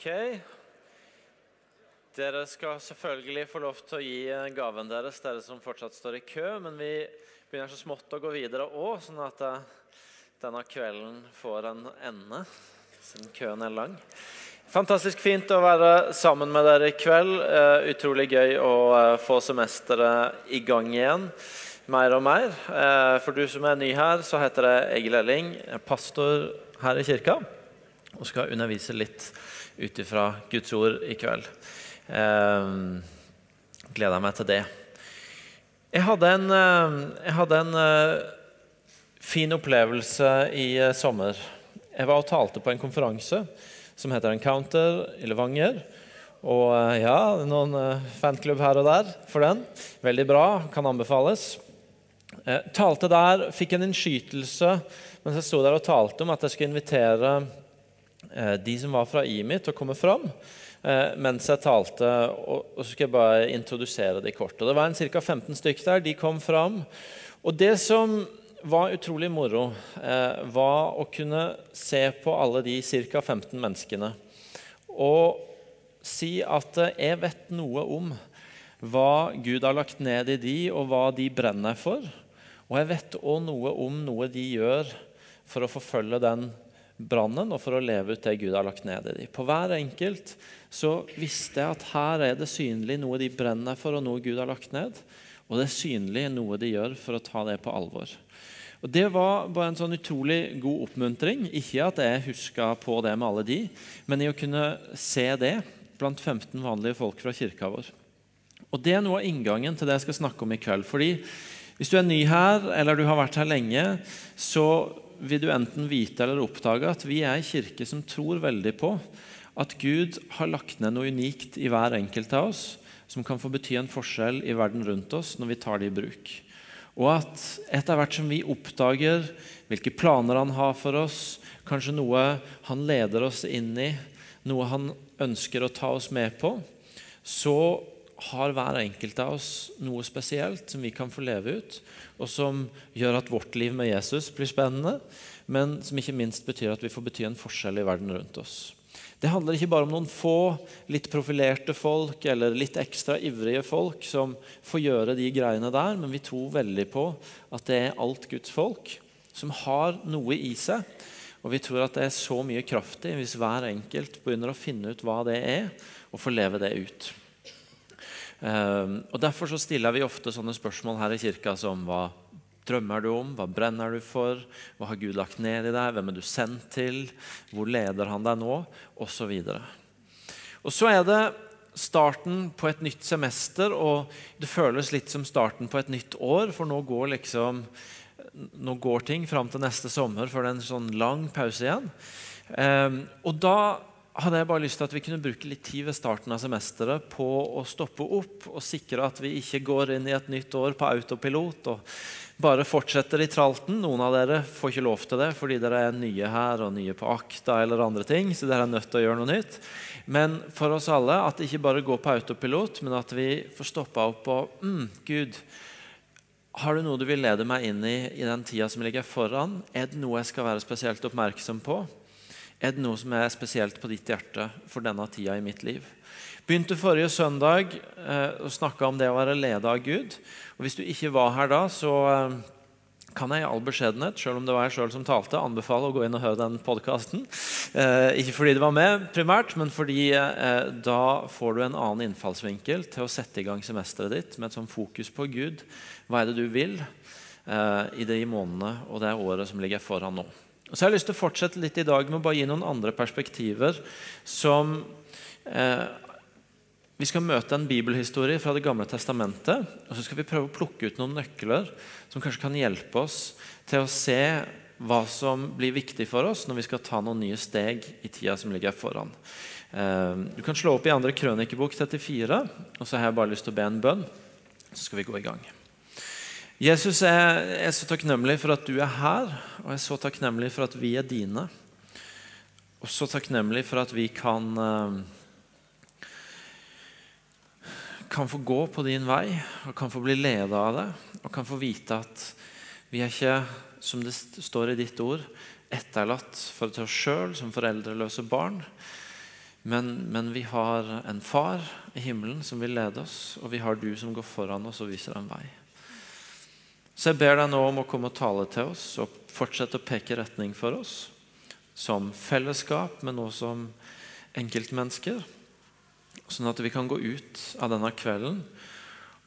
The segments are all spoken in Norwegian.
Ok. Dere skal selvfølgelig få lov til å gi eh, gaven deres, dere som fortsatt står i kø. Men vi begynner så smått å gå videre òg, sånn at eh, denne kvelden får en ende. Siden køen er lang. Fantastisk fint å være sammen med dere i kveld. Uh, utrolig gøy å uh, få semesteret i gang igjen. Mer og mer. For du som er ny her, så heter jeg Egil Elling. Jeg er pastor her i kirka og skal undervise litt ut ifra Guds ord i kveld. gleder meg til det. Jeg hadde en, jeg hadde en fin opplevelse i sommer. Jeg var og talte på en konferanse som heter Encounter i Levanger. Og eh, ja, noen eh, fanklubb her og der for den. Veldig bra, kan anbefales. Eh, talte der, fikk en innskytelse mens jeg sto der og talte om at jeg skulle invitere eh, de som var fra IMI, til å komme fram. Eh, mens jeg talte, og, så skal jeg bare introdusere de kort. Og det var en ca. 15 stykker der. De kom fram. Og det som var utrolig moro, eh, var å kunne se på alle de ca. 15 menneskene og si at eh, jeg vet noe om hva Gud har lagt ned i de, og hva de brenner for. Og jeg vet òg noe om noe de gjør for å forfølge den brannen og for å leve ut det Gud har lagt ned i dem. På hver enkelt så visste jeg at her er det synlig noe de brenner for, og noe Gud har lagt ned. Og det er synlig noe de gjør for å ta det på alvor. Og Det var bare en sånn utrolig god oppmuntring. Ikke at jeg huska på det med alle de, men i å kunne se det blant 15 vanlige folk fra kirka vår. Og Det er noe av inngangen til det jeg skal snakke om i kveld. Fordi Hvis du er ny her, eller du har vært her lenge, så vil du enten vite eller oppdage at vi er en kirke som tror veldig på at Gud har lagt ned noe unikt i hver enkelt av oss, som kan få bety en forskjell i verden rundt oss når vi tar det i bruk. Og at etter hvert som vi oppdager hvilke planer han har for oss, kanskje noe han leder oss inn i, noe han ønsker å ta oss med på, så har hver enkelt av oss noe spesielt som vi kan få leve ut, og som gjør at vårt liv med Jesus blir spennende, men som ikke minst betyr at vi får bety en forskjell i verden rundt oss. Det handler ikke bare om noen få litt profilerte folk eller litt ekstra ivrige folk som får gjøre de greiene der, men vi tror veldig på at det er alt Guds folk som har noe i seg. Og vi tror at det er så mye kraft i hvis hver enkelt begynner å finne ut hva det er, og får leve det ut. Um, og Derfor så stiller vi ofte sånne spørsmål her i kirka som hva drømmer du om? Hva brenner du for? Hva har Gud lagt ned i deg? Hvem er du sendt til? Hvor leder han deg nå? Og så videre. Og så er det starten på et nytt semester, og det føles litt som starten på et nytt år, for nå går liksom nå går ting fram til neste sommer for det er en sånn lang pause igjen. Um, og da hadde jeg bare lyst til at vi kunne bruke litt tid ved starten av semesteret på å stoppe opp og sikre at vi ikke går inn i et nytt år på autopilot og bare fortsetter i tralten. Noen av dere får ikke lov til det fordi dere er nye her og nye på akta eller andre ting. så dere er nødt til å gjøre noe nytt. Men for oss alle at det ikke bare går på autopilot, men at vi får stoppa opp og mm, Gud, har du noe du vil lede meg inn i i den tida som ligger foran? Er det noe jeg skal være spesielt oppmerksom på? Er det noe som er spesielt på ditt hjerte for denne tida i mitt liv? Begynte forrige søndag eh, å snakke om det å være ledet av Gud. Og Hvis du ikke var her da, så eh, kan jeg i all beskjedenhet selv om det var jeg selv som talte, anbefale å gå inn og høre den podkasten. Eh, ikke fordi det var med, primært, men fordi eh, da får du en annen innfallsvinkel til å sette i gang semesteret ditt med et sånn fokus på Gud. Hva er det du vil i de månedene og det året som ligger foran nå? Og så har jeg lyst til å fortsette litt i dag med å bare gi noen andre perspektiver som eh, vi skal møte en bibelhistorie fra Det gamle testamentet. Og så skal vi prøve å plukke ut noen nøkler som kanskje kan hjelpe oss til å se hva som blir viktig for oss når vi skal ta noen nye steg i tida som ligger foran. Eh, du kan slå opp i andre krønikebok 34, og så har jeg bare lyst til å be en bønn. Så skal vi gå i gang. Jesus, jeg er så takknemlig for at du er her, og jeg er så takknemlig for at vi er dine. Og så takknemlig for at vi kan eh, kan få gå på din vei og kan få bli ledet av det. Og kan få vite at vi er ikke, som det står i ditt ord, etterlatt for oss sjøl som foreldreløse barn. Men, men, vi har en far i himmelen som vil lede oss, og vi har du som går foran oss og viser en vei. Så jeg ber deg nå om å komme og tale til oss og fortsette å peke retning for oss. Som fellesskap, men også som enkeltmennesker. Sånn at vi kan gå ut av denne kvelden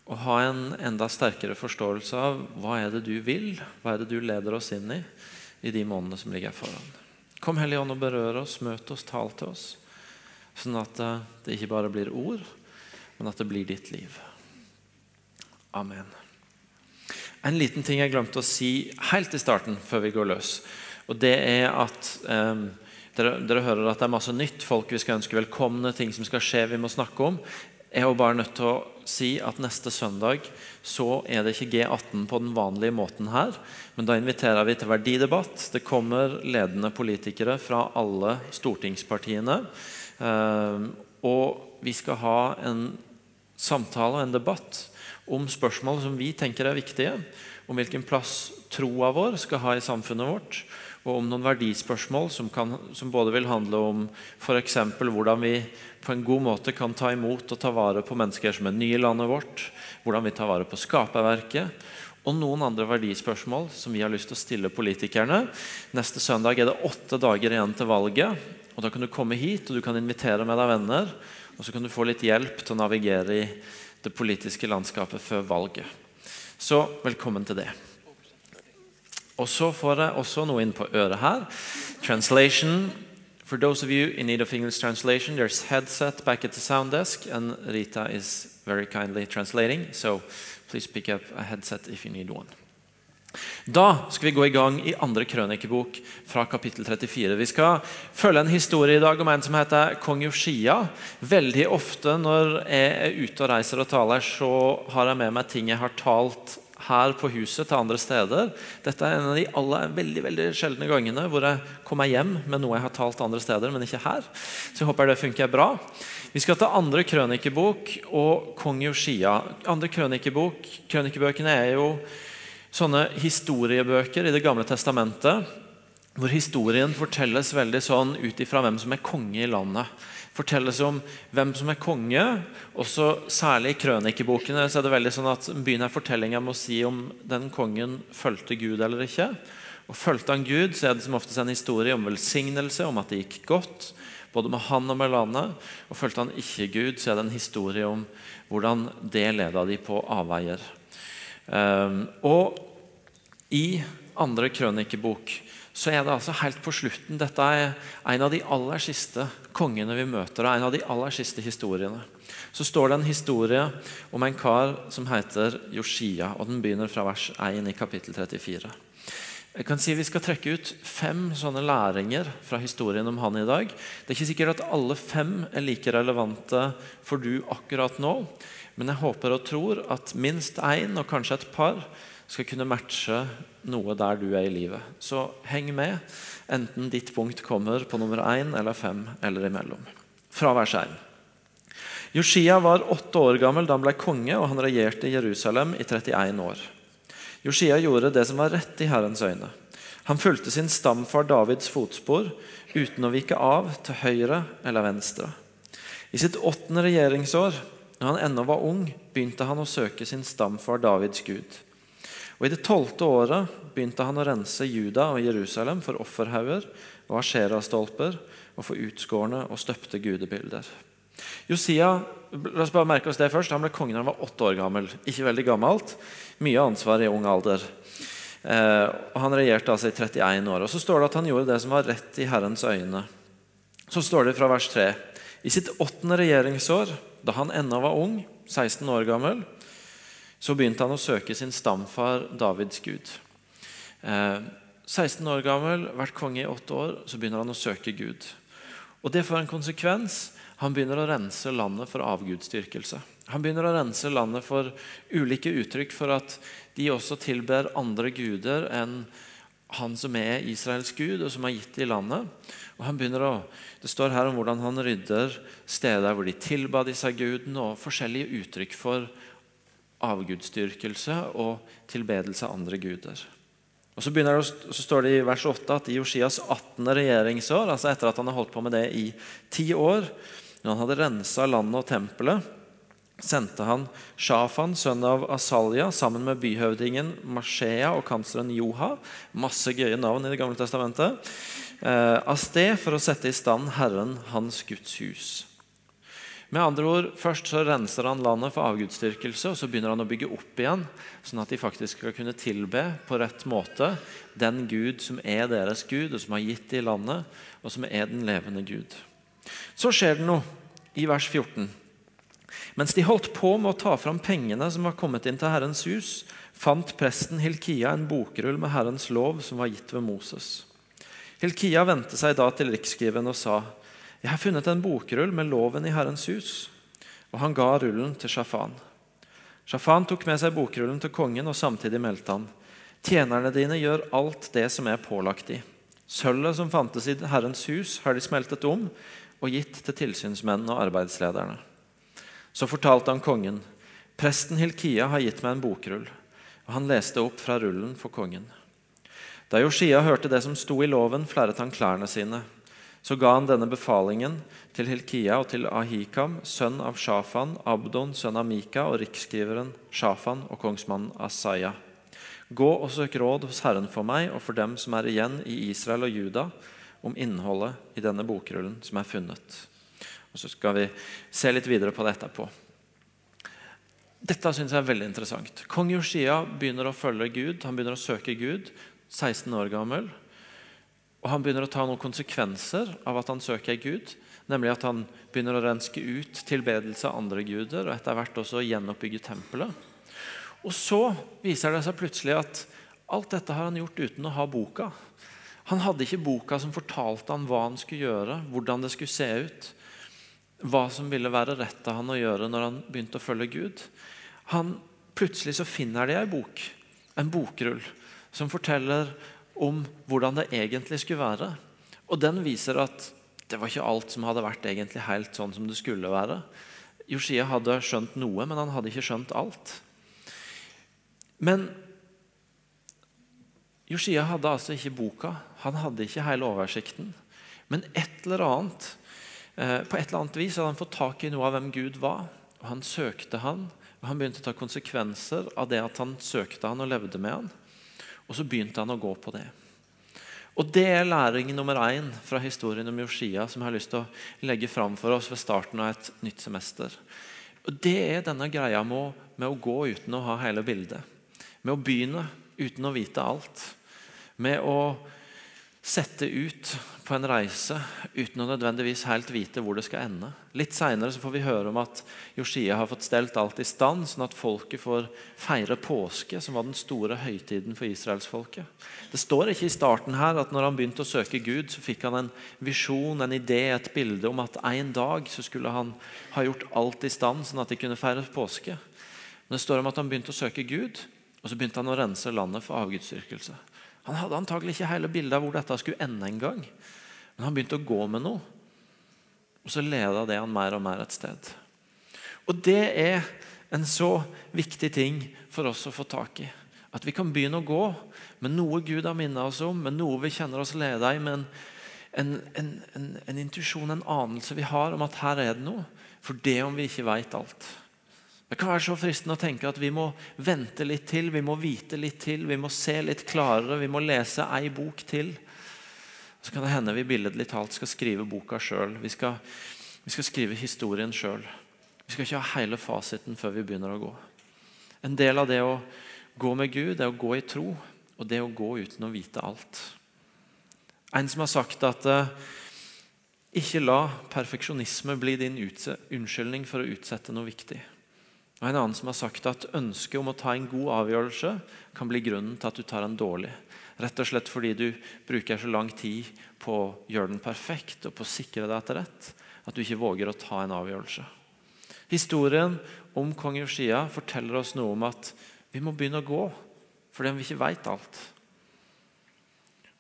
og ha en enda sterkere forståelse av hva er det du vil, hva er det du leder oss inn i i de månedene som ligger foran. Kom Hellige Ånd og berør oss, møt oss, tal til oss. Sånn at eh, det ikke bare blir ord, men at det blir ditt liv. Amen. En liten ting jeg glemte å si helt i starten, før vi går løs. Og det er at um, dere, dere, hører at det er masse nytt, folk vi skal ønske velkomne, ting som skal skje vi må snakke om. Jeg er bare nødt til å si at neste søndag så er det ikke G18 på den vanlige måten her. Men da inviterer vi til verdidebatt. Det kommer ledende politikere fra alle stortingspartiene. Um, og vi skal ha en samtale og en debatt om spørsmål som vi tenker er viktige. Om hvilken plass troa vår skal ha i samfunnet vårt og om noen verdispørsmål som, kan, som både vil handle om f.eks. hvordan vi på en god måte kan ta imot og ta vare på mennesker som er nye i landet vårt, hvordan vi tar vare på skaperverket, og noen andre verdispørsmål som vi har lyst til å stille politikerne. Neste søndag er det åtte dager igjen til valget. og Da kan du komme hit og du kan invitere med deg venner. Og så kan du få litt hjelp til å navigere i det politiske landskapet før valget. Så velkommen til det. Og så får jeg også noe inn på øret her. Translation. For those of you in need of English translation, there's headset back at the sound desk, and Rita is very kindly translating. So please pick up a headset if you need one. Da skal vi gå i gang i andre krønikebok fra kapittel 34. Vi skal følge en historie i dag om en som heter kong Joshia. Veldig ofte når jeg er ute og reiser og taler, så har jeg med meg ting jeg har talt her på huset til andre steder. Dette er en av de aller, veldig veldig sjeldne gangene hvor jeg kommer hjem med noe jeg har talt andre steder, men ikke her. Så jeg håper det funker bra. Vi skal til andre krønikebok og kong Joshia. Andre krønikebok, Krønikebøkene er jo sånne historiebøker i Det gamle testamentet hvor historien fortelles veldig sånn ut ifra hvem som er konge i landet fortelles om hvem som er konge. Også Særlig i krønikebokene så er det veldig sånn at begynner fortellinga med å si om den kongen fulgte Gud eller ikke. Og Fulgte han Gud, så er det som oftest en historie om velsignelse, om at det gikk godt. Både med han og med landet. Og Fulgte han ikke Gud, så er det en historie om hvordan det leda de på avveier. Um, og i andre krønikebok så er det altså helt på slutten Dette er en av de aller siste kongene vi møter, og en av de aller siste historiene. Så står det en historie om en kar som heter Joshia, og den begynner fra vers 1 i kapittel 34. Jeg kan si Vi skal trekke ut fem sånne læringer fra historien om han i dag. Det er ikke sikkert at alle fem er like relevante for du akkurat nå, men jeg håper og tror at minst én, og kanskje et par, skal kunne matche noe der du er i livet. Så heng med, enten ditt punkt kommer på nummer én eller fem eller imellom. Fra vers 1. Joshia var åtte år gammel da han ble konge, og han regjerte i Jerusalem i 31 år. Joshia gjorde det som var rett i Herrens øyne. Han fulgte sin stamfar Davids fotspor uten å vike av til høyre eller venstre. I sitt åttende regjeringsår, når han ennå var ung, begynte han å søke sin stamfar Davids Gud. Og I det tolvte året begynte han å rense Juda og Jerusalem for offerhauger og asherastolper og for utskårne og støpte gudebilder. Josia la oss bare merke oss det først, han ble konge da han var åtte år gammel. Ikke veldig gammelt. Mye ansvar i ung alder. Eh, og Han regjerte altså i 31 år. Og Så står det at han gjorde det som var rett i Herrens øyne. Så står det fra vers 3. I sitt åttende regjeringsår, da han ennå var ung, 16 år gammel, så begynte han å søke sin stamfar Davids gud. Eh, 16 år gammel, vært konge i åtte år, så begynner han å søke Gud. Og Det får en konsekvens. Han begynner å rense landet for avgudsdyrkelse. Han begynner å rense landet for ulike uttrykk for at de også tilber andre guder enn han som er Israels gud, og som har gitt i landet. Og han begynner å, Det står her om hvordan han rydder steder hvor de tilba disse gudene, og forskjellige uttrykk for avgudsdyrkelse og tilbedelse av andre guder. Og så, det, så, står det i vers 8 at i Josias 18. regjeringsår, altså etter at han har holdt på med det i ti år, når han hadde rensa landet og tempelet, sendte han Shafan, sønn av Asalja, sammen med byhøvdingen Mashea og kansleren Joha masse gøye navn i Det gamle testamentet eh, av sted for å sette i stand Herren, hans Guds hus. Med andre ord, Først så renser han landet for avgudsdyrkelse, og så begynner han å bygge opp igjen, sånn at de faktisk skal kunne tilbe på rett måte den Gud som er deres Gud, og som har gitt de landet, og som er den levende Gud. Så skjer det noe i vers 14. Mens de holdt på med å ta fram pengene som var kommet inn til Herrens hus, fant presten Hilkia en bokrull med Herrens lov som var gitt ved Moses. Hilkia vendte seg da til riksskriveren og sa:" 'Jeg har funnet en bokrull med loven i Herrens hus.' Og han ga rullen til Shafan. Shafan tok med seg bokrullen til kongen, og samtidig meldte han.: Tjenerne dine gjør alt det som er pålagt de. Sølvet som fantes i Herrens hus, har de smeltet om og gitt til tilsynsmennene og arbeidslederne. Så fortalte han kongen.: Presten Hilkia har gitt meg en bokrull. Og han leste opp fra rullen for kongen. Da Joshia hørte det som sto i loven, flerret han klærne sine. Så ga han denne befalingen til Hilkia og til Ahikam, sønn av Shafan, Abdon, sønn av Mika, og riksskriveren Shafan og kongsmannen Asaya. Gå og søk råd hos Herren for meg og for dem som er igjen i Israel og Juda, om innholdet i denne bokrullen som er funnet. Og Så skal vi se litt videre på det etterpå. Dette synes jeg er veldig interessant. Kong Joshia begynner å følge Gud, han begynner å søke Gud, 16 år gammel. Og han begynner å ta noen konsekvenser av at han søker Gud. Nemlig at han begynner å renske ut tilbedelse av andre guder og etter hvert også gjenoppbygge tempelet. Og så viser det seg plutselig at alt dette har han gjort uten å ha boka. Han hadde ikke boka som fortalte han hva han skulle gjøre, hvordan det skulle se ut. Hva som ville være rett av han å gjøre når han begynte å følge Gud. Han, plutselig så finner de ei bok, en bokrull, som forteller om hvordan det egentlig skulle være. Og den viser at det var ikke alt som hadde vært egentlig helt sånn som det skulle være. Josia hadde skjønt noe, men han hadde ikke skjønt alt. Men Josia hadde altså ikke boka, han hadde ikke hele oversikten. Men et eller annet, på et eller annet vis hadde han fått tak i noe av hvem Gud var. og Han søkte han, og han begynte å ta konsekvenser av det at han søkte han og levde med han. Og så begynte han å gå på det. Og Det er læring nummer én fra historien om Joshia som jeg har lyst til å legge fram for oss ved starten av et nytt semester. Og Det er denne greia med å, med å gå uten å ha hele bildet. Med å begynne uten å vite alt. Med å sette ut på en reise uten å nødvendigvis helt vite hvor det skal ende. Litt seinere får vi høre om at Josia har fått stelt alt i stand, sånn at folket får feire påske, som var den store høytiden for israelsfolket. Det står ikke i starten her at når han begynte å søke Gud, så fikk han en visjon, en idé, et bilde om at en dag så skulle han ha gjort alt i stand, sånn at de kunne feire påske. Men det står om at han begynte å søke Gud, og så begynte han å rense landet for avgudsdyrkelse. Han hadde antagelig ikke hele bildet av hvor dette skulle ende en gang. Men han begynte å gå med noe, og så leda det han mer og mer et sted. Og det er en så viktig ting for oss å få tak i. At vi kan begynne å gå med noe Gud har minnet oss om, med noe vi kjenner oss leda i, med en, en, en, en intuisjon, en anelse vi har om at her er det noe. For det om vi ikke veit alt. Det kan være så fristende å tenke at vi må vente litt til, vi må vite litt til, vi må se litt klarere, vi må lese ei bok til. Så kan det hende vi billedlig talt skal skrive boka sjøl. Vi, vi, skal skrive historien sjøl. Vi skal ikke ha hele fasiten før vi begynner å gå. En del av det å gå med Gud er å gå i tro, og det å gå uten å vite alt. En som har sagt at uh, ikke la perfeksjonisme bli din unnskyldning for å utsette noe viktig. Og En annen som har sagt at ønsket om å ta en god avgjørelse kan bli grunnen til at du tar en dårlig. Rett og slett fordi du bruker så lang tid på å gjøre den perfekt og på å sikre deg etter rett at du ikke våger å ta en avgjørelse. Historien om kong Josia forteller oss noe om at vi må begynne å gå fordi vi ikke veit alt.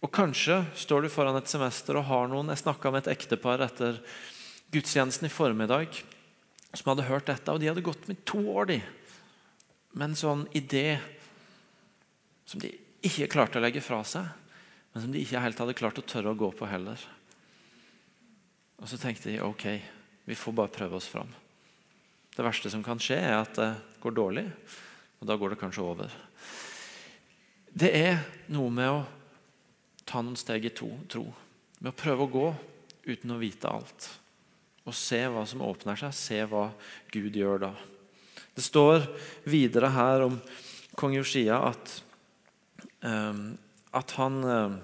Og Kanskje står du foran et semester og har noen Jeg snakka med et ektepar etter gudstjenesten i formiddag som hadde hørt dette. Og de hadde gått med to år de, med en sånn idé som de ikke klarte å legge fra seg, men som de ikke helt hadde klart å tørre å gå på heller. Og så tenkte de ok, vi får bare prøve oss fram. Det verste som kan skje, er at det går dårlig, og da går det kanskje over. Det er noe med å ta noen steg i to, tro. Med å prøve å gå uten å vite alt. Og se hva som åpner seg, se hva Gud gjør da. Det står videre her om kong Josia at, um, at han um,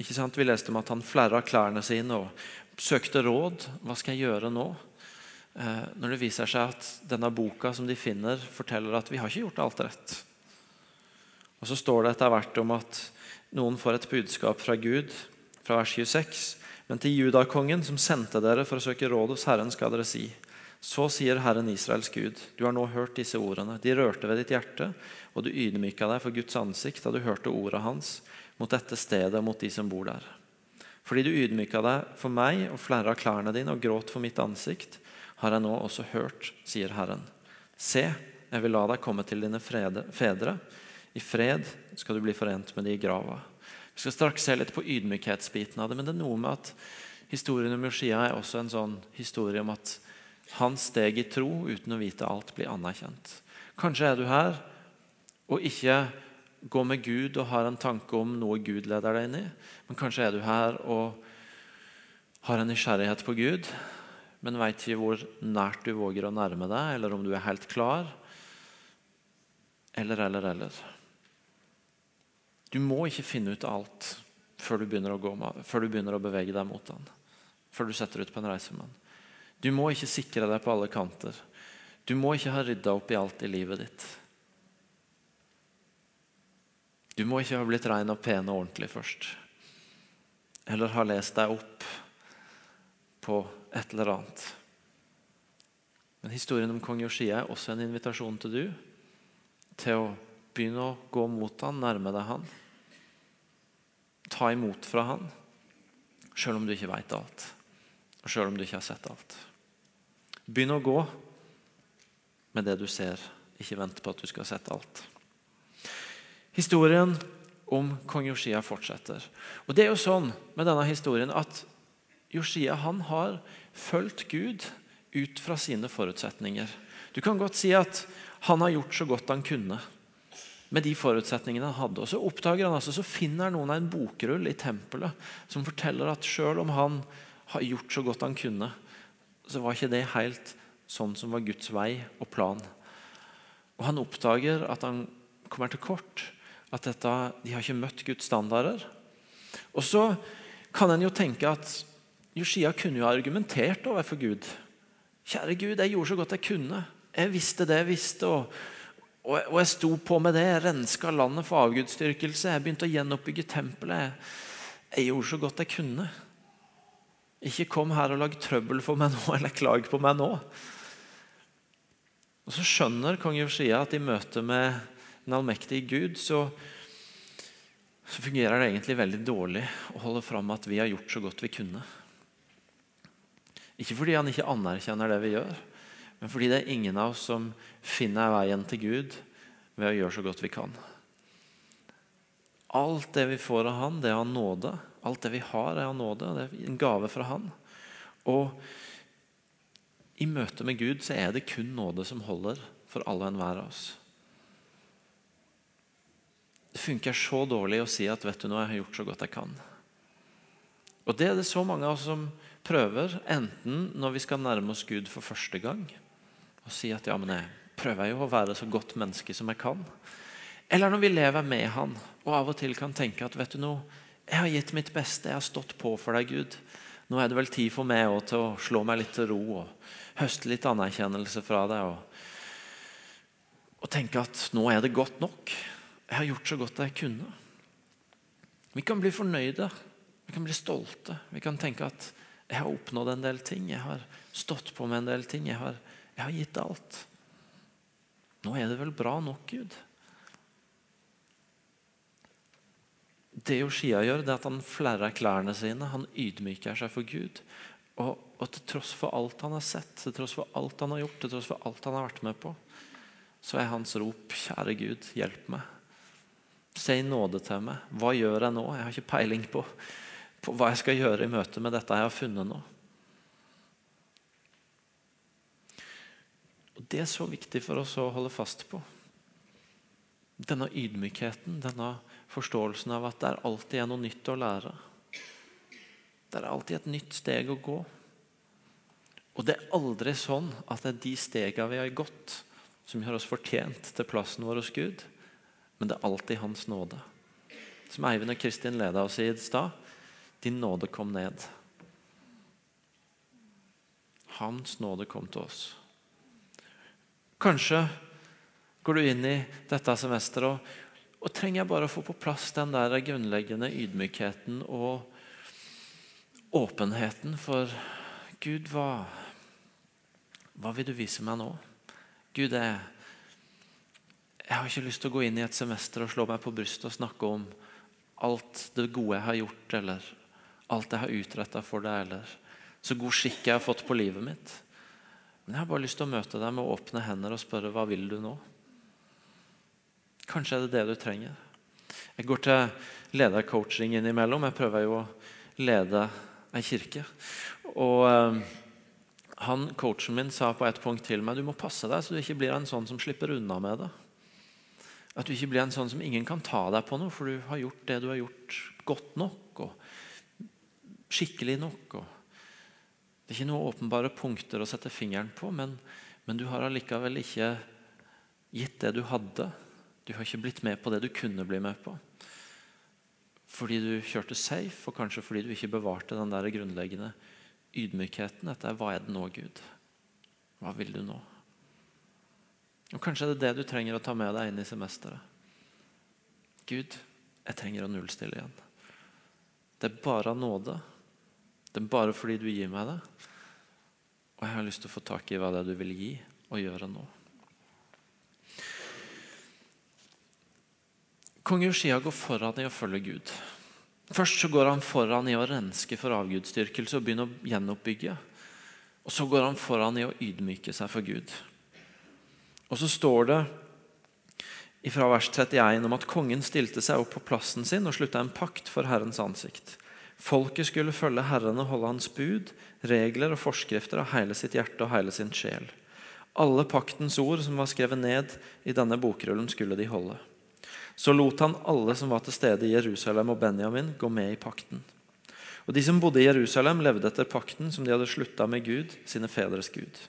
ikke sant? Vi leste om at han flerra klærne sine og søkte råd. Hva skal jeg gjøre nå? Uh, når det viser seg at denne boka som de finner, forteller at vi har ikke gjort alt rett. Og Så står det etter hvert om at noen får et budskap fra Gud, fra vers 26. Men til judakongen som sendte dere for å søke råd hos Herren, skal dere si:" Så sier Herren Israels Gud, du har nå hørt disse ordene. De rørte ved ditt hjerte, og du ydmyka deg for Guds ansikt da du hørte ordet hans mot dette stedet og mot de som bor der. Fordi du ydmyka deg for meg og flere av klærne dine og gråt for mitt ansikt, har jeg nå også hørt, sier Herren. Se, jeg vil la deg komme til dine fedre. I fred skal du bli forent med de i grava. Vi skal straks se litt på ydmykhetsbiten av det, men det er noe med at historien om Joshia er også en sånn historie om at hans steg i tro uten å vite alt blir anerkjent. Kanskje er du her og ikke går med Gud og har en tanke om noe Gud leder deg inn i. Men kanskje er du her og har en nysgjerrighet på Gud, men veit ikke hvor nært du våger å nærme deg, eller om du er helt klar. Eller, eller, eller. Du må ikke finne ut alt før du begynner å, gå med, før du begynner å bevege deg mot han. Før du setter ut på en reise med den. Du må ikke sikre deg på alle kanter. Du må ikke ha rydda opp i alt i livet ditt. Du må ikke ha blitt ren og pen og ordentlig først. Eller ha lest deg opp på et eller annet. Men historien om kong Yoshia er også en invitasjon til du til å begynne å gå mot han, nærme deg han ta imot fra han, sjøl om du ikke veit alt, og sjøl om du ikke har sett alt. Begynn å gå med det du ser, ikke vent på at du skal ha sett alt. Historien om kong Josia fortsetter. Og det er jo sånn med denne historien at Josia han har fulgt Gud ut fra sine forutsetninger. Du kan godt si at han har gjort så godt han kunne med de forutsetningene han hadde. Og Så oppdager han altså, så finner noen av en bokrull i tempelet som forteller at selv om han har gjort så godt han kunne, så var ikke det helt sånn som var Guds vei og plan. Og Han oppdager at han kommer til kort. At dette, de har ikke møtt Guds standarder. Og så kan en jo tenke at Josia kunne jo argumentert overfor Gud. Kjære Gud, jeg gjorde så godt jeg kunne. Jeg visste det jeg visste. og og, og jeg sto på med det. Jeg renska landet for avgudsdyrkelse. Jeg begynte å gjenoppbygge tempelet. Jeg, jeg gjorde så godt jeg kunne. Ikke kom her og lag trøbbel for meg nå, eller klag på meg nå. Og Så skjønner kong Josia at i møte med den allmektige Gud så, så fungerer det egentlig veldig dårlig å holde fram at vi har gjort så godt vi kunne. Ikke fordi han ikke anerkjenner det vi gjør, men fordi det er ingen av oss som finner veien til Gud ved å gjøre så godt vi kan. Alt det vi får av Han, det er av nåde. Alt det vi har, er av nåde. Det er en gave fra Han. Og i møte med Gud så er det kun nåde som holder for alle og enhver av oss. Det funker så dårlig å si at vet du nå, jeg har gjort så godt jeg kan. Og Det er det så mange av oss som prøver, enten når vi skal nærme oss Gud for første gang, og si at ja, men jeg prøver jo å være så godt menneske som jeg kan. Eller når vi lever med Han og av og til kan tenke at vet du noe, jeg har gitt mitt beste, jeg har stått på for deg, Gud. Nå er det vel tid for meg til å slå meg litt til ro og høste litt anerkjennelse fra deg. Og, og tenke at nå er det godt nok. Jeg har gjort så godt jeg kunne. Vi kan bli fornøyde. Vi kan bli stolte. Vi kan tenke at jeg har oppnådd en del ting. Jeg har stått på med en del ting. Jeg har jeg har gitt alt. Nå er det vel bra nok, Gud? Det Joshia gjør, det er at han flerrer klærne sine. Han ydmyker seg for Gud. Og, og, til tross for alt han har sett, til tross for alt han har gjort, til tross for alt han har vært med på, så er hans rop 'Kjære Gud, hjelp meg'. Si nåde til meg. Hva gjør jeg nå? Jeg har ikke peiling på, på hva jeg skal gjøre i møte med dette jeg har funnet nå. Og Det er så viktig for oss å holde fast på. Denne ydmykheten, denne forståelsen av at det er alltid er noe nytt å lære. Det er alltid et nytt steg å gå. Og det er aldri sånn at det er de stegene vi har gått, som gjør oss fortjent til plassen vår hos Gud. Men det er alltid Hans nåde. Som Eivind og Kristin leda oss i stad. Din nåde kom ned. Hans nåde kom til oss. Kanskje går du inn i dette semesteret og, og trenger bare å få på plass den der grunnleggende ydmykheten og åpenheten for Gud, hva, hva vil du vise meg nå? Gud, jeg, jeg har ikke lyst til å gå inn i et semester og slå meg på brystet og snakke om alt det gode jeg har gjort, eller alt jeg har utretta for deg, eller så god skikk jeg har fått på livet mitt. Men jeg har bare lyst til å møte deg med åpne hender og spørre hva vil du nå? Kanskje er det det du trenger. Jeg går til ledercoaching innimellom. Jeg prøver jo å lede ei kirke. Og eh, han, Coachen min sa på et punkt til meg du må passe deg så du ikke blir en sånn som slipper unna med det. At du ikke blir en sånn som ingen kan ta deg på noe, for du har gjort det du har gjort, godt nok og skikkelig nok. Og det er ikke noen åpenbare punkter å sette fingeren på, men, men du har allikevel ikke gitt det du hadde. Du har ikke blitt med på det du kunne bli med på. Fordi du kjørte safe, og kanskje fordi du ikke bevarte den der grunnleggende ydmykheten. Dette er hva er det nå, Gud? Hva vil du nå? Og Kanskje er det det du trenger å ta med deg inn i semesteret. Gud, jeg trenger å nullstille igjen. Det er bare nåde. Det er bare fordi du gir meg det. Og jeg har lyst til å få tak i hva det er du vil gi og gjøre nå. Kong Joshia går foran i å følge Gud. Først så går han foran i å renske for avgudsdyrkelse og begynne å gjenoppbygge. Og så går han foran i å ydmyke seg for Gud. Og så står det fra vers 31 om at kongen stilte seg opp på plassen sin og slutta en pakt for Herrens ansikt. Folket skulle følge Herren og holde hans bud, regler og forskrifter av hele sitt hjerte og hele sin sjel. Alle paktens ord som var skrevet ned i denne bokrullen, skulle de holde. Så lot han alle som var til stede i Jerusalem og Benjamin, gå med i pakten. Og De som bodde i Jerusalem, levde etter pakten som de hadde slutta med Gud, sine fedres Gud.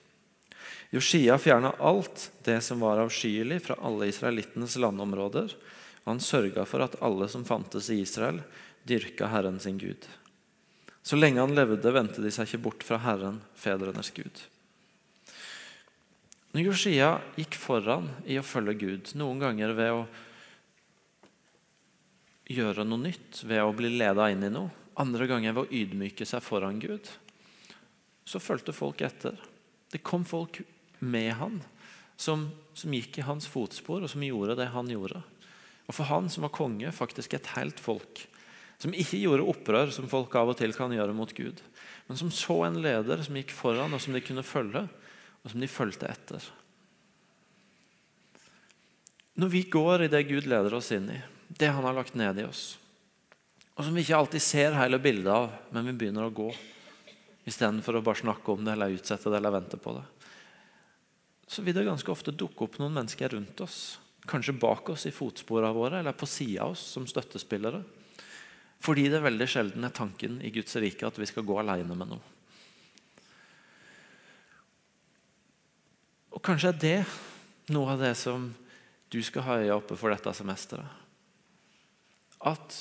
Josia fjerna alt det som var avskyelig fra alle israelittenes landområder, og han sørga for at alle som fantes i Israel, dyrka Herren sin Gud. Så lenge han levde, vendte de seg ikke bort fra Herren, fedrenes Gud. Når Josia gikk foran i å følge Gud, noen ganger ved å gjøre noe nytt ved å bli leda inn i noe. Andre ganger ved å ydmyke seg foran Gud. Så fulgte folk etter. Det kom folk med han som, som, gikk i hans fotspor, og som gjorde det han gjorde. Og for han som var konge, faktisk et helt folk. Som ikke gjorde opprør, som folk av og til kan gjøre mot Gud. Men som så en leder som gikk foran, og som de kunne følge, og som de fulgte etter. Når vi går i det Gud leder oss inn i, det han har lagt ned i oss. Og som vi ikke alltid ser hele bildet av, men vi begynner å gå. Istedenfor å bare snakke om det eller utsette det eller vente på det. Så vil det ganske ofte dukke opp noen mennesker rundt oss. Kanskje bak oss i fotsporene våre eller på sida av oss som støttespillere. Fordi det er veldig sjelden er tanken i Guds rike at vi skal gå alene med noe. Og kanskje er det noe av det som du skal ha øya oppe for dette semesteret at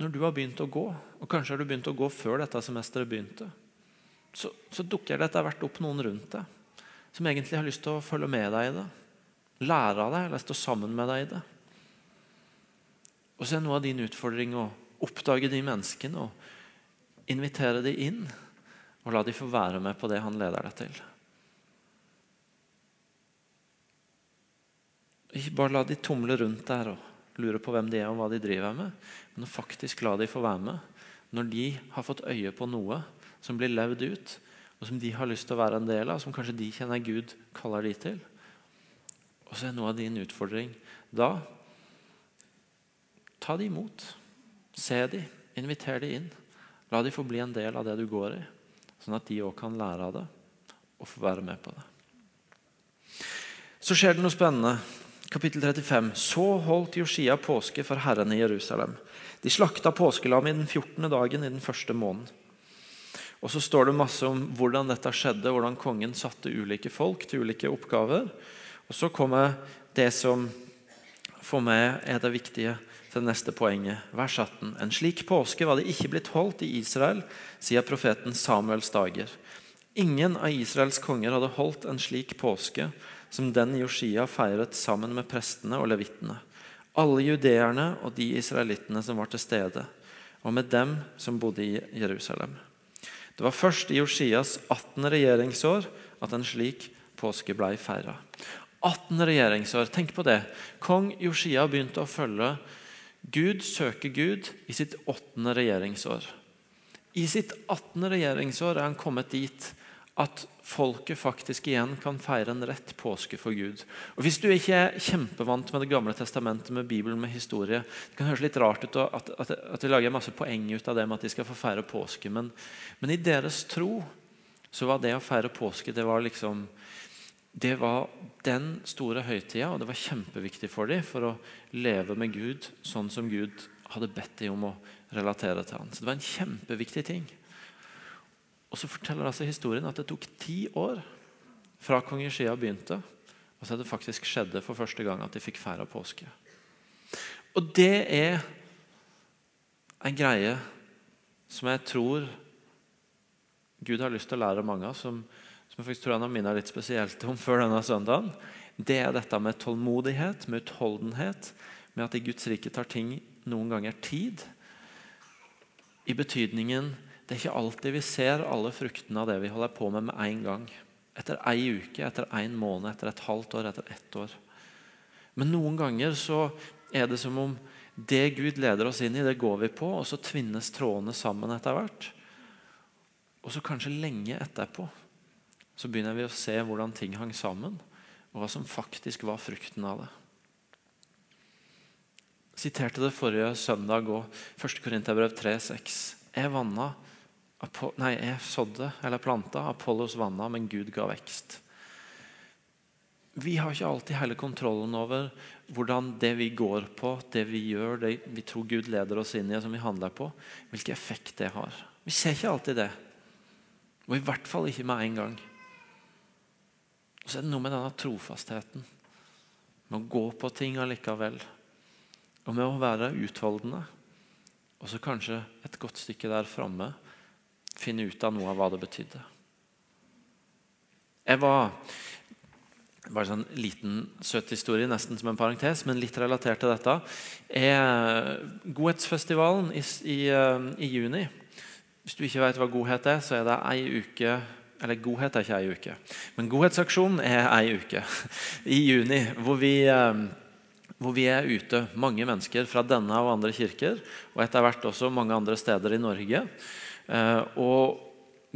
når du har begynt å gå, og kanskje har du begynt å gå før dette semesteret begynte, så, så dukker det etter hvert opp noen rundt deg som egentlig har lyst til å følge med deg i det. Lære av deg eller stå sammen med deg i det. Og så er noe av din utfordring å oppdage de menneskene og invitere de inn. Og la de få være med på det han leder deg til. Ikke bare la de tumle rundt der og lure på hvem de er og hva de driver med, men faktisk la de få være med når de har fått øye på noe som blir levd ut, og som de har lyst til å være en del av, som kanskje de kjenner Gud kaller de til. Og så er noe av din utfordring da ta de imot. Se dem, inviter dem inn. La dem få bli en del av det du går i, sånn at de òg kan lære av det og få være med på det. Så skjer det noe spennende. Kapittel 35. Så holdt Josia påske for Herren i Jerusalem. De slakta påskelam i den 14. dagen i den første måneden. Og så står det masse om hvordan dette skjedde, hvordan kongen satte ulike folk til ulike oppgaver. Og så kommer det som for meg er det viktige til neste poenget. Vers 18. En slik påske var det ikke blitt holdt i Israel siden profeten Samuels dager. Ingen av Israels konger hadde holdt en slik påske som den Josia feiret sammen med prestene og levittene. Alle judeerne og de israelittene som var til stede, og med dem som bodde i Jerusalem. Det var først i Josias 18. regjeringsår at en slik påske ble feira. 18 regjeringsår, tenk på det. Kong Josia begynte å følge Gud, søker Gud, i sitt åttende regjeringsår. I sitt 18. regjeringsår er han kommet dit at folket faktisk igjen kan feire en rett påske for Gud. Og Hvis du ikke er kjempevant med Det gamle testamentet, med Bibelen, med historie Det kan høres litt rart ut at, vi lager masse poeng ut av det med at de skal få feire påske, men, men i deres tro så var det å feire påske det var liksom det var den store høytida, og det var kjempeviktig for dem for å leve med Gud sånn som Gud hadde bedt dem om å relatere til ham. Så det var en kjempeviktig ting. Og så forteller altså historien at det tok ti år fra kong Ishia begynte, og så det faktisk skjedde for første gang at de fikk feira påske. Og det er en greie som jeg tror Gud har lyst til å lære mange av, som, som jeg faktisk tror han har minnet litt spesielt om før denne søndagen. Det er dette med tålmodighet, med utholdenhet, med at i Guds rike tar ting noen ganger tid. I betydningen det er ikke alltid vi ser alle fruktene av det vi holder på med med en gang. Etter ei uke, etter en måned, etter et halvt år, etter ett år. Men noen ganger så er det som om det Gud leder oss inn i, det går vi på, og så tvinnes trådene sammen etter hvert. Og så kanskje lenge etterpå så begynner vi å se hvordan ting hang sammen, og hva som faktisk var frukten av det. Jeg siterte det forrige søndag òg, 1. Korinterbrev 3,6. Jeg vanna Nei, jeg sådde eller planta, Apollos vanna, men Gud ga vekst. Vi har ikke alltid hele kontrollen over hvordan det vi går på, det vi gjør, det vi tror Gud leder oss inn i, som vi handler på, hvilken effekt det har. Vi ser ikke alltid det. Og i hvert fall ikke med en gang. Og så er det noe med denne trofastheten. Med å gå på ting allikevel. Og med å være utholdende. Og så kanskje et godt stykke der framme finne ut av noe av hva det betydde. Jeg var bare sånn liten, søt historie, nesten som en parentes, men litt relatert til dette. er Godhetsfestivalen i, i, eh, i juni. Hvis du ikke vet hva godhet er, så er det ei uke Eller godhet er ikke ei uke, men godhetsaksjonen er ei uke i juni. Hvor vi, eh, hvor vi er ute, mange mennesker fra denne og andre kirker, og etter hvert også mange andre steder i Norge. Eh, og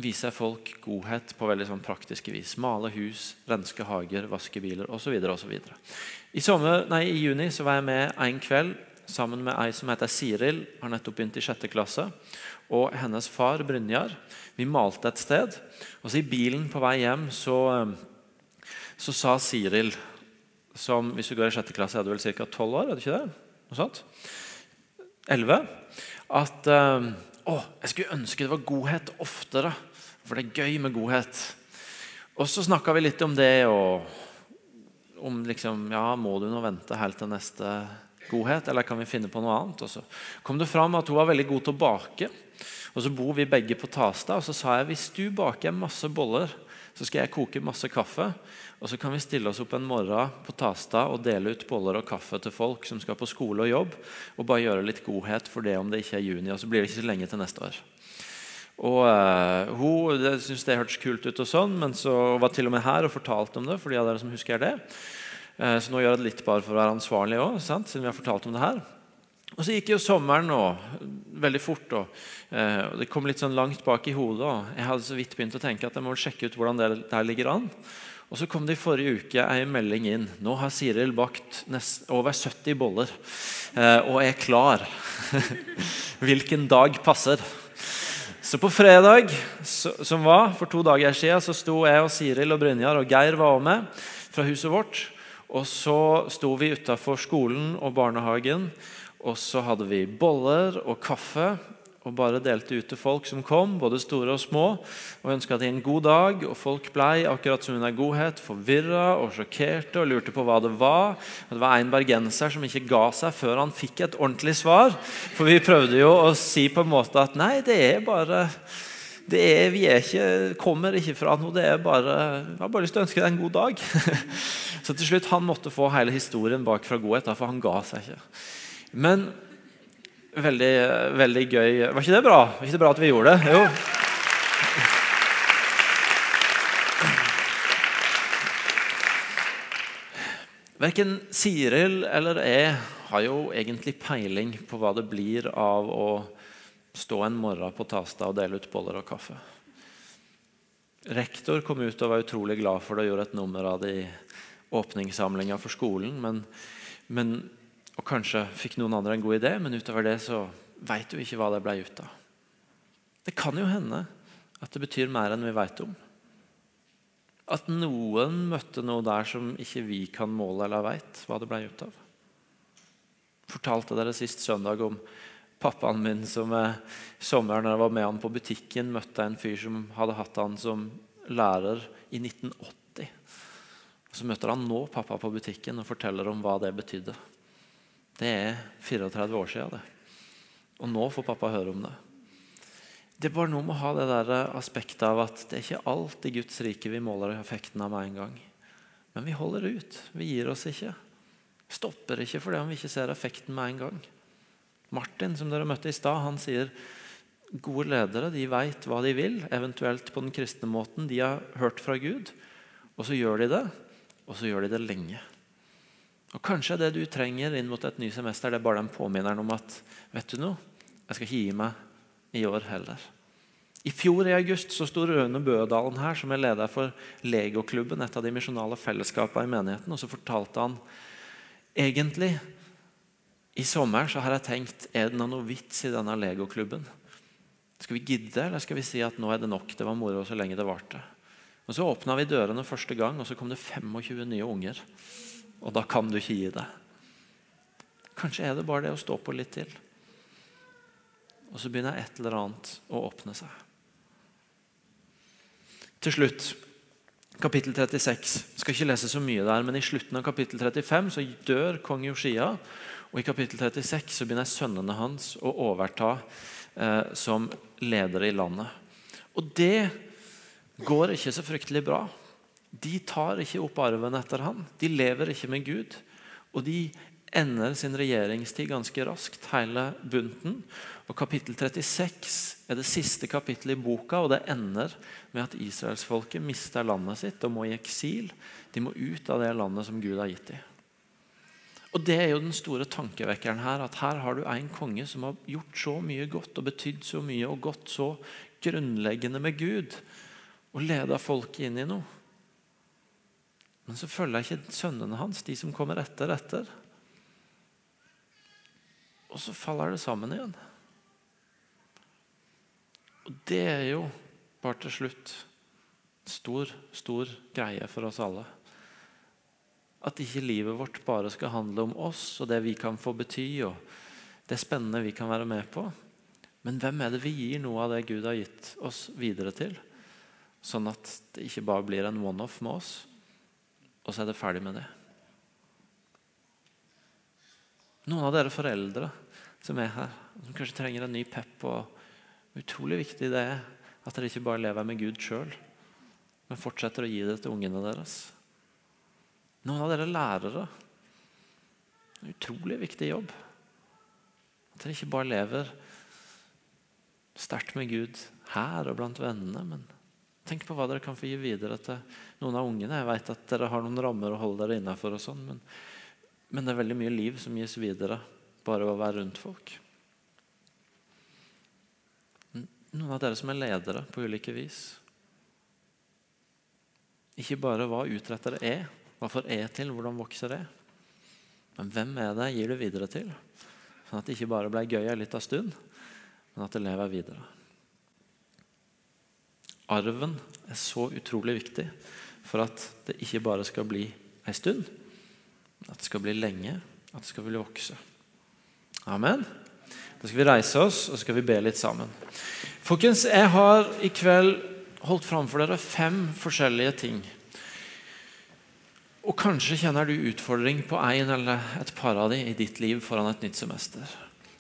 viser folk godhet på veldig sånn praktiske vis. Male hus, renske hager, vaske biler osv. I, sommer, nei, I juni så var jeg med en kveld sammen med ei som heter Siril. Har nettopp begynt i sjette klasse. Og hennes far Brynjar. Vi malte et sted. Og så I bilen på vei hjem så, eh, så sa Siril, som hvis du går i sjette klasse er du vel ca. tolv år, er det ikke det? Noe sånt? Elleve. At uh, å, jeg skulle ønske det var godhet oftere, for det er gøy med godhet. Og så snakka vi litt om det, og om liksom Ja, må du nå vente helt til neste godhet, eller kan vi finne på noe annet? Og så kom det fram at hun var veldig god til å bake. Og så bor vi begge på Tasta, og så sa jeg hvis du baker masse boller, så skal jeg koke masse kaffe. Og så kan vi stille oss opp en morgen på Tasta og dele ut boller og kaffe til folk som skal på skole og jobb, og bare gjøre litt godhet for det om det ikke er juni. Og så blir det ikke så lenge til neste år. Og uh, Hun syntes det hørtes kult ut, og sånn, men så var til og med her og fortalte om det. for de av dere som husker det. Uh, så nå gjør jeg det litt bare for å være ansvarlig òg, siden vi har fortalt om det her. Og Så gikk jo sommeren og, veldig fort. Og, eh, og Det kom litt sånn langt bak i hodet. og Jeg hadde så vidt begynt å tenke at jeg må sjekke ut hvordan det der ligger an. Og Så kom det i forrige uke ei melding inn. Nå har Siril bakt nest, over 70 boller eh, og er klar. Hvilken dag passer? Så på fredag som var, for to dager siden, så sto jeg og Siril og Brynjar og Geir var med fra huset vårt. Og så sto vi utafor skolen og barnehagen og så hadde vi boller og kaffe og bare delte ut til folk som kom, både store og små, og ønska dem en god dag. Og folk blei, akkurat som under godhet, forvirra og sjokkerte og lurte på hva det var. Og det var en bergenser som ikke ga seg før han fikk et ordentlig svar. For vi prøvde jo å si på en måte at nei, det er bare det er, vi er ikke, kommer ikke fra noe. det er bare, Jeg har bare lyst til å ønske deg en god dag. Så til slutt han måtte få hele historien bak fra godhet, for han ga seg ikke. Men veldig, veldig gøy. Var ikke det bra? Var ikke det bra at vi gjorde det? Jo. Verken Siril eller jeg har jo egentlig peiling på hva det blir av å stå en morgen på Tasta og dele ut boller og kaffe. Rektor kom ut og var utrolig glad for det og gjorde et nummer av det i åpningssamlinga for skolen. Men, men og kanskje fikk noen andre en god idé, men utover det så veit du ikke hva det ble ut av. Det kan jo hende at det betyr mer enn vi veit om. At noen møtte noe der som ikke vi kan måle eller veit hva det ble ut av. Fortalte dere sist søndag om pappaen min som eh, sommeren da jeg var med han på butikken, møtte en fyr som hadde hatt han som lærer i 1980. Og så møter han nå pappa på butikken og forteller om hva det betydde. Det er 34 år siden. det. Og nå får pappa høre om det. Det er bare noe med å ha det der aspektet av at det er ikke alt i Guds rike vi måler effekten av med en gang. Men vi holder ut. Vi gir oss ikke. Stopper ikke fordi om vi ikke ser effekten med en gang. Martin, som dere møtte i stad, han sier gode ledere de vet hva de vil, eventuelt på den kristne måten. De har hørt fra Gud, og så gjør de det. Og så gjør de det lenge. Og Kanskje det du trenger inn mot et ny semester, det er bare den påminneren om at vet du noe, jeg skal ikke gi meg i år heller. I fjor i august så sto Rune Bødalen her, som er leder for Legoklubben, et av de misjonale fellesskapene i menigheten, og så fortalte han egentlig i sommer så har jeg tenkt er det noe vits i denne legoklubben. Skal vi gidde, eller skal vi si at nå er det nok? Det var moro så lenge det varte. Og Så åpna vi dørene første gang, og så kom det 25 nye unger. Og da kan du ikke gi deg. Kanskje er det bare det å stå på litt til. Og så begynner et eller annet å åpne seg. Til slutt, kapittel 36. Jeg skal ikke lese så mye der, men I slutten av kapittel 35 så dør kong Josia. Og I kapittel 36 så begynner sønnene hans å overta eh, som ledere i landet. Og det går ikke så fryktelig bra de tar ikke opp arven etter han. De lever ikke med Gud. Og de ender sin regjeringstid ganske raskt, hele bunten. Og Kapittel 36 er det siste kapittelet i boka, og det ender med at israelsfolket mister landet sitt og må i eksil. De må ut av det landet som Gud har gitt dem. Og Det er jo den store tankevekkeren her. At her har du en konge som har gjort så mye godt og betydd så mye og gått så grunnleggende med Gud og leda folket inn i noe. Men så følger ikke sønnene hans, de som kommer etter etter. Og så faller det sammen igjen. Og det er jo bare til slutt stor, stor greie for oss alle. At ikke livet vårt bare skal handle om oss og det vi kan få bety, og det spennende vi kan være med på. Men hvem er det vi gir noe av det Gud har gitt oss, videre til? Sånn at det ikke bare blir en one-off med oss, og så er det ferdig med det. Noen av dere foreldre som er her, som kanskje trenger en ny pep og Utrolig viktig det er at dere ikke bare lever med Gud sjøl, men fortsetter å gi det til ungene deres. Noen av dere lærere. En utrolig viktig jobb. At dere ikke bare lever sterkt med Gud her og blant vennene, men Tenk på hva dere kan få gi videre til noen av ungene. Jeg vet at dere har noen rammer å holde dere innafor, sånn, men, men, det er veldig mye liv som gis videre bare ved å være rundt folk. Noen av dere som er ledere på ulike vis. Ikke bare hva utrettere er, hva får jeg til, hvordan vokser det? Men hvem er det gir du videre til? Sånn at det ikke bare ble gøy en liten stund, men at det lever videre. Arven er så utrolig viktig for at det ikke bare skal bli en stund, men at det skal bli lenge, at det skal bli vokse. Amen. Da skal vi reise oss og skal vi be litt sammen. Folkens, jeg har i kveld holdt fram for dere fem forskjellige ting. Og kanskje kjenner du utfordring på en eller et par av de i ditt liv foran et nytt semester.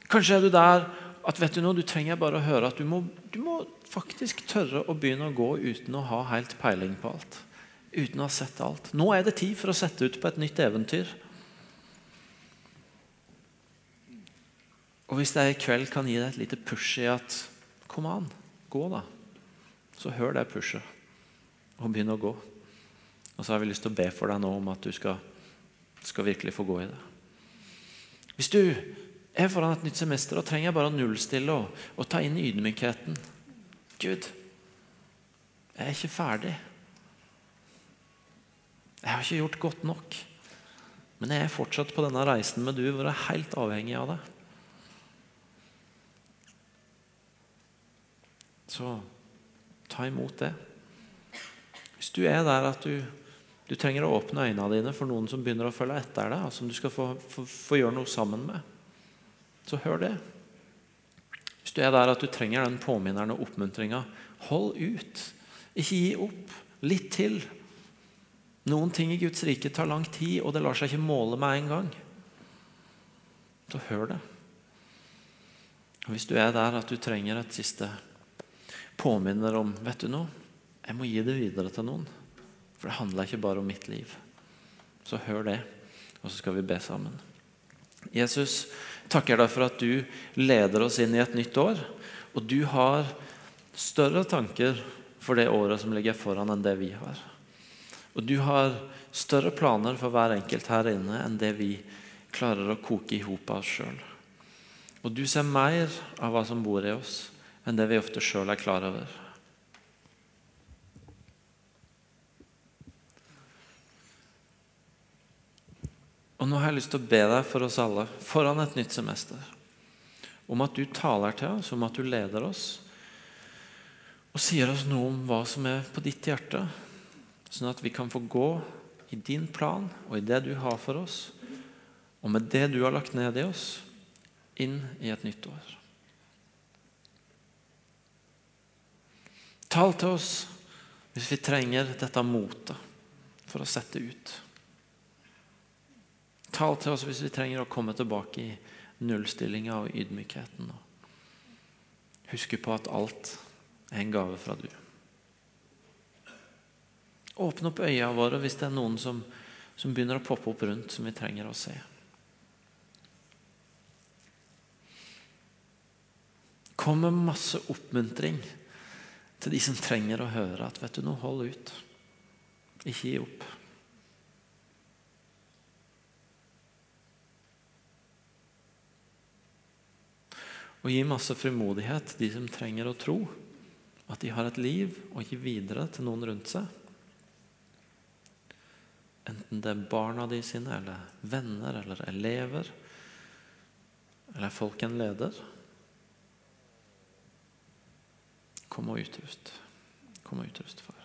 Kanskje er du der at vet du noe, du trenger bare å høre at du må, du må faktisk tørre å begynne å gå uten å ha helt peiling på alt. Uten å ha sett alt. Nå er det tid for å sette ut på et nytt eventyr. Og hvis jeg i kveld kan gi deg et lite push i at Kom an, gå, da. Så hør det pushet, og begynn å gå. Og så har vi lyst til å be for deg nå om at du skal, skal virkelig få gå i det. Hvis du er foran et nytt semester og trenger bare å nullstille og, og ta inn ydmykheten Gud, jeg er ikke ferdig. Jeg har ikke gjort godt nok. Men jeg er fortsatt på denne reisen med du, hvor jeg er helt avhengig av det. Så ta imot det. Hvis du er der at du, du trenger å åpne øynene dine for noen som begynner å følge etter deg, som du skal få, få, få gjøre noe sammen med, så hør det. Hvis du er der at du trenger den påminneren og oppmuntringa, hold ut. Ikke gi opp. Litt til. Noen ting i Guds rike tar lang tid, og det lar seg ikke måle med en gang. Så hør det. Og Hvis du er der at du trenger et siste påminner om vet du noe, jeg må gi det videre til noen. For det handler ikke bare om mitt liv. Så hør det, og så skal vi be sammen. Jesus, takker deg for at du leder oss inn i et nytt år. Og du har større tanker for det året som ligger foran, enn det vi har. Og du har større planer for hver enkelt her inne enn det vi klarer å koke i hop av oss sjøl. Og du ser mer av hva som bor i oss, enn det vi ofte sjøl er klar over. Og Nå har jeg lyst til å be deg for oss alle foran et nytt semester om at du taler til oss, om at du leder oss, og sier oss noe om hva som er på ditt hjerte, sånn at vi kan få gå i din plan og i det du har for oss, og med det du har lagt ned i oss, inn i et nytt år. Tal til oss hvis vi trenger dette motet for å sette ut. Tal til oss hvis vi trenger å komme tilbake i nullstillinga og ydmykheten. Og Huske på at alt er en gave fra du. Åpne opp øya våre hvis det er noen som, som begynner å poppe opp rundt, som vi trenger å se. Kom med masse oppmuntring til de som trenger å høre at vet du noe, hold ut. Ikke gi opp. Og gi masse frimodighet de som trenger å tro at de har et liv å gi videre til noen rundt seg. Enten det er barna de sine, eller venner, eller elever, eller folk en leder. Kom og utrust. Kom og utrust, far.